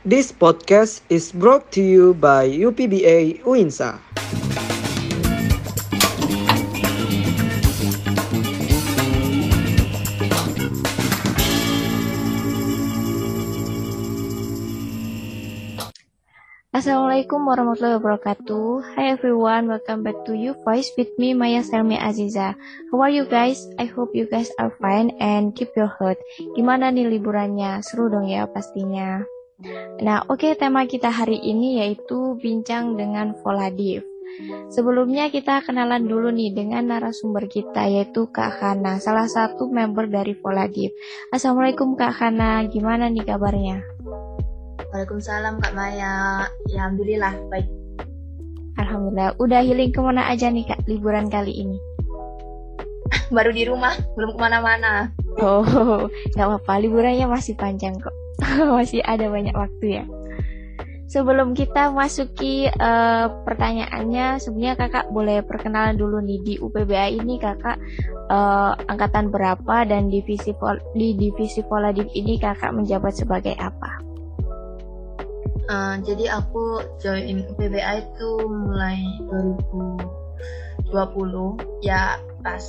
This podcast is brought to you by UPBA UINSA. Assalamualaikum warahmatullahi wabarakatuh. Hi everyone, welcome back to You Voice with me Maya Selmi Aziza. How are you guys? I hope you guys are fine and keep your heart. Gimana nih liburannya? Seru dong ya pastinya. Nah, oke okay, tema kita hari ini yaitu bincang dengan Voladiv. Sebelumnya kita kenalan dulu nih dengan narasumber kita yaitu Kak Hana, salah satu member dari Voladiv. Assalamualaikum Kak Hana, gimana nih kabarnya? Waalaikumsalam Kak Maya. Ya alhamdulillah baik. Alhamdulillah. Udah healing ke mana aja nih Kak liburan kali ini? Baru di rumah, belum ke mana-mana. Oh, nggak apa-apa. Liburannya masih panjang kok. masih ada banyak waktu ya. Sebelum kita masuki uh, pertanyaannya, sebenarnya kakak boleh perkenalan dulu nih di UPBA ini kakak uh, angkatan berapa dan divisi di divisi Poladiv ini kakak menjabat sebagai apa? Uh, jadi aku join PBA itu mulai 2020 ya pas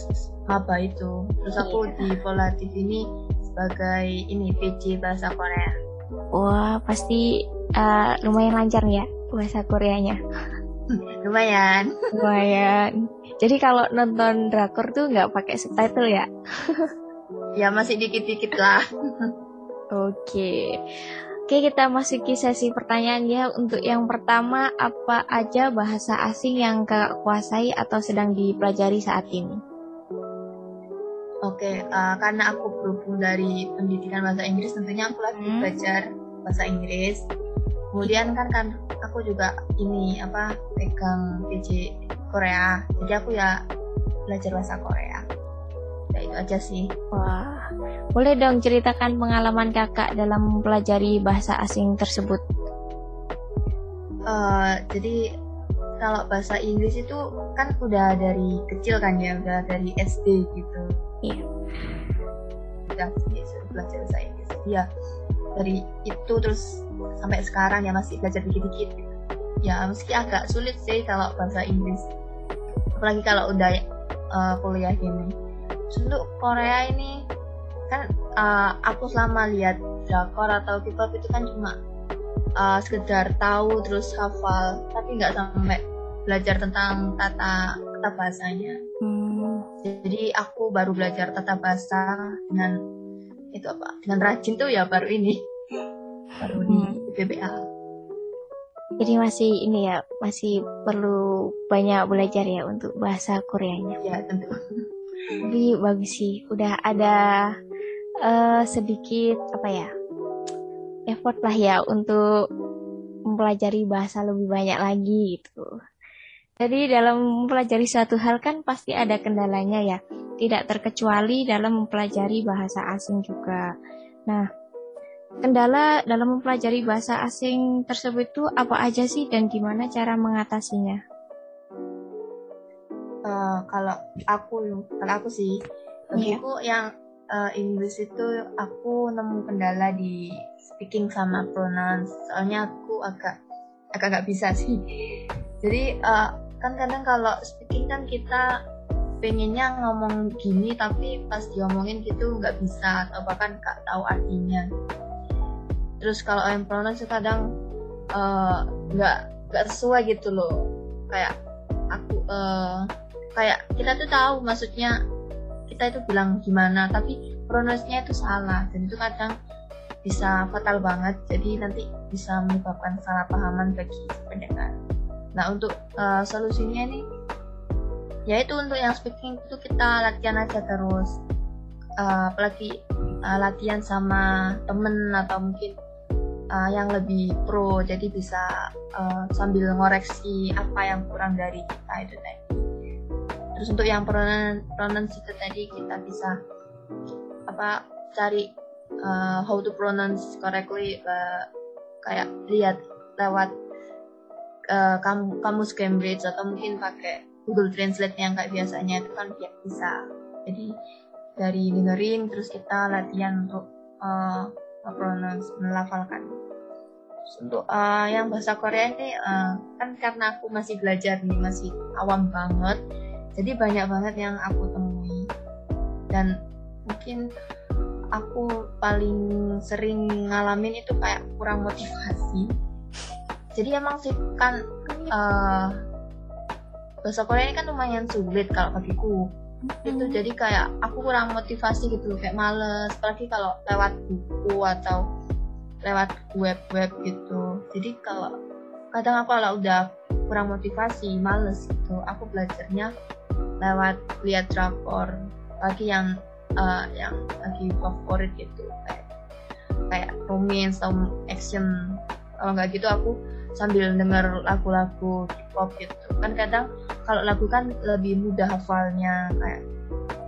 maba itu. Terus aku yeah. di Volatif ini sebagai ini PJ bahasa Korea. Wah pasti uh, lumayan lancar ya bahasa Koreanya. lumayan. Lumayan. Jadi kalau nonton drakor tuh nggak pakai subtitle ya? ya masih dikit-dikit lah. Oke. Okay. Oke, kita masuki sesi pertanyaan ya. Untuk yang pertama, apa aja bahasa asing yang kakak kuasai atau sedang dipelajari saat ini? Oke, uh, karena aku berhubung dari pendidikan bahasa Inggris, tentunya aku lagi hmm. belajar bahasa Inggris. Kemudian kan kan aku juga ini apa pegang PJ Korea, jadi aku ya belajar bahasa Korea. Ya itu aja sih. Wah boleh dong ceritakan pengalaman kakak dalam mempelajari bahasa asing tersebut? Uh, jadi kalau bahasa Inggris itu kan udah dari kecil kan ya udah dari SD gitu iya udah sudah belajar bahasa Inggris ya dari itu terus sampai sekarang ya masih belajar dikit-dikit gitu. ya meski agak sulit sih kalau bahasa Inggris apalagi kalau udah uh, kuliah gini untuk Korea ini kan uh, aku selama lihat drakor atau K-pop itu kan cuma uh, sekedar tahu terus hafal tapi nggak sampai belajar tentang tata tata bahasanya. Hmm. Jadi aku baru belajar tata bahasa dengan itu apa? Dengan rajin tuh ya baru ini baru di hmm. BBA. Jadi masih ini ya masih perlu banyak belajar ya untuk bahasa Koreanya. Ya tentu. Tapi bagus sih, udah ada uh, sedikit apa ya effort lah ya untuk mempelajari bahasa lebih banyak lagi gitu. Jadi dalam mempelajari suatu hal kan pasti ada kendalanya ya. Tidak terkecuali dalam mempelajari bahasa asing juga. Nah, kendala dalam mempelajari bahasa asing tersebut itu apa aja sih dan gimana cara mengatasinya? uh, kalau aku kalau aku sih bagiku yeah. yang uh, Inggris itu aku nemu kendala di speaking sama pronounce soalnya aku agak agak nggak bisa sih jadi uh, kan kadang kalau speaking kan kita pengennya ngomong gini tapi pas diomongin gitu nggak bisa atau bahkan nggak tahu artinya. Terus kalau yang pronounce kadang nggak uh, nggak sesuai gitu loh. Kayak aku uh, kayak kita tuh tahu maksudnya kita itu bilang gimana tapi pronosnya itu salah. Dan itu kadang bisa fatal banget. Jadi nanti bisa menyebabkan salah pahaman bagi pendengar nah untuk uh, solusinya nih yaitu untuk yang speaking itu kita latihan aja terus. Uh, apalagi uh, latihan sama temen atau mungkin uh, yang lebih pro. Jadi bisa uh, sambil ngoreksi apa yang kurang dari kita itu tadi. Terus untuk yang pronoun pronounce itu tadi kita bisa apa cari uh, how to pronounce correctly uh, kayak lihat lewat uh, kamu kamus Cambridge atau mungkin pakai Google Translate yang kayak biasanya itu kan bisa. Jadi dari dengerin terus kita latihan untuk uh, pronounce melafalkan untuk uh, yang bahasa Korea ini uh, kan karena aku masih belajar nih masih awam banget jadi banyak banget yang aku temui. Dan mungkin aku paling sering ngalamin itu kayak kurang motivasi jadi emang sih kan uh, bahasa Korea ini kan lumayan sulit kalau bagiku. Itu jadi kayak aku kurang motivasi gitu kayak males. Apalagi kalau lewat buku atau lewat web-web gitu. Jadi kalau kadang aku kalau udah kurang motivasi males gitu. Aku belajarnya lewat lihat rapor lagi yang uh, yang lagi favorit gitu kayak kayak romance atau action. Kalau nggak gitu aku sambil denger lagu-lagu K-pop gitu. Kan kadang kalau lagu kan lebih mudah hafalnya kayak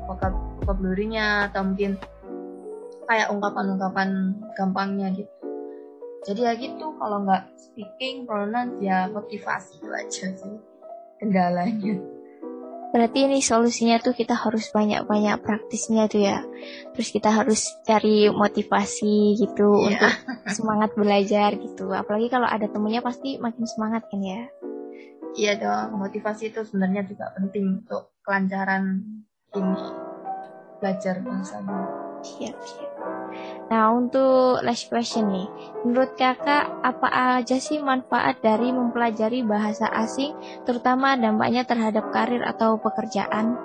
vokab vocabulary-nya atau mungkin kayak ungkapan-ungkapan gampangnya gitu. Jadi ya gitu kalau nggak speaking pronounce ya motivasi itu aja sih kendalanya Berarti ini solusinya tuh kita harus banyak-banyak praktisnya tuh ya. Terus kita harus cari motivasi gitu yeah. untuk semangat belajar gitu. Apalagi kalau ada temennya pasti makin semangat kan ya. Iya dong, motivasi itu sebenarnya juga penting untuk kelancaran ini belajar bahasanya. Siap, siap. Nah, untuk last question nih. Menurut kakak, apa aja sih manfaat dari mempelajari bahasa asing, terutama dampaknya terhadap karir atau pekerjaan?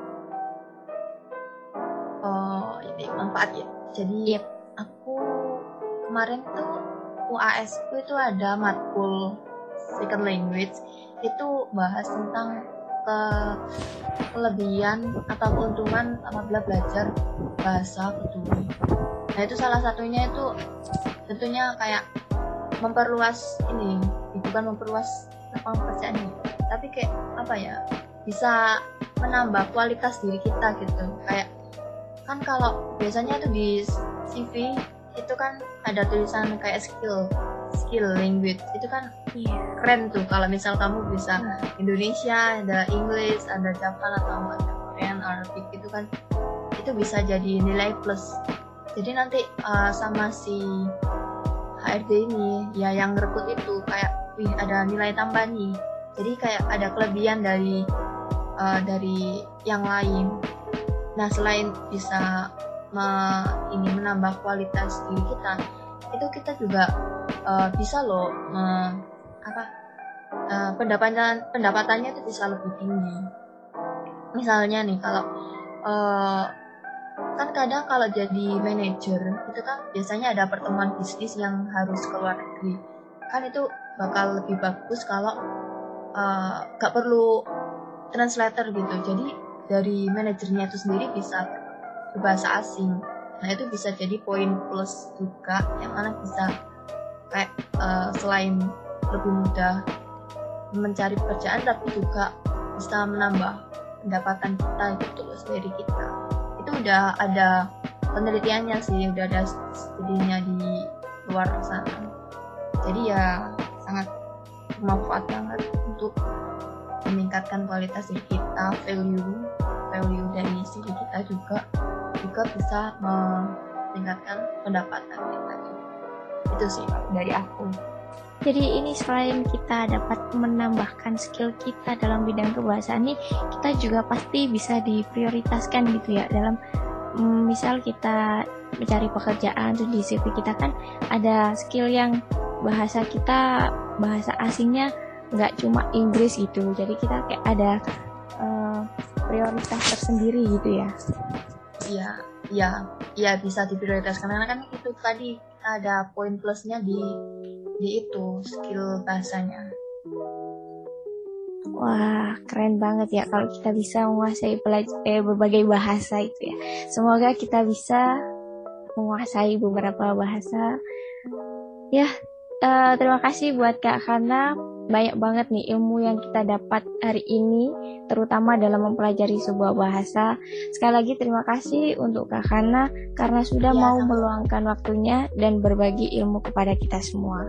Oh, ini manfaat ya. Jadi, yep. aku kemarin tuh UAS itu ada matkul second language itu bahas tentang ke kelebihan atau keuntungan apabila belajar bahasa kedua nah itu salah satunya itu tentunya kayak memperluas ini bukan memperluas lapangan pekerjaan ini tapi kayak apa ya bisa menambah kualitas diri kita gitu. Kayak kan kalau biasanya itu di CV itu kan ada tulisan kayak skill skill language itu kan yeah. keren tuh kalau misal kamu bisa Indonesia ada English ada Jepang atau ada Korean Arabic itu kan itu bisa jadi nilai plus jadi nanti uh, sama si HRD ini ya yang rekrut itu kayak wih ada nilai tambah nih. Jadi kayak ada kelebihan dari uh, dari yang lain. Nah selain bisa me, ini menambah kualitas diri kita itu kita juga uh, bisa loh me, apa uh, pendapatan pendapatannya itu bisa lebih tinggi. Misalnya nih kalau uh, kan kadang kalau jadi manajer itu kan biasanya ada pertemuan bisnis yang harus keluar negeri. Kan itu bakal lebih bagus kalau uh, gak perlu translator gitu. Jadi dari manajernya itu sendiri bisa berbahasa asing. Nah itu bisa jadi poin plus juga yang mana bisa kayak uh, selain lebih mudah mencari pekerjaan tapi juga bisa menambah pendapatan kita gitu loh sendiri kita udah ada penelitiannya sih udah ada studinya di luar sana. Jadi ya sangat bermanfaat banget untuk meningkatkan kualitas diri kita value value dari diri kita juga juga bisa meningkatkan pendapatan kita itu sih dari aku jadi ini selain kita dapat menambahkan skill kita dalam bidang kebahasaan ini kita juga pasti bisa diprioritaskan gitu ya. Dalam mm, misal kita mencari pekerjaan tuh di CV kita kan ada skill yang bahasa kita bahasa asingnya nggak cuma Inggris gitu. Jadi kita kayak ada uh, prioritas tersendiri gitu ya. Iya iya iya bisa diprioritaskan. Karena kan itu tadi ada poin plusnya di di itu skill bahasanya Wah, keren banget ya kalau kita bisa menguasai eh, berbagai bahasa itu ya. Semoga kita bisa menguasai beberapa bahasa. Ya, uh, terima kasih buat Kak Hana. Banyak banget nih ilmu yang kita dapat hari ini, terutama dalam mempelajari sebuah bahasa. Sekali lagi terima kasih untuk Kak Hana karena sudah ya, mau meluangkan waktunya dan berbagi ilmu kepada kita semua.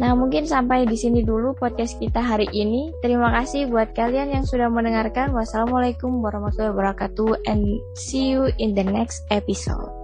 Nah, mungkin sampai di sini dulu podcast kita hari ini. Terima kasih buat kalian yang sudah mendengarkan. Wassalamualaikum warahmatullahi wabarakatuh and see you in the next episode.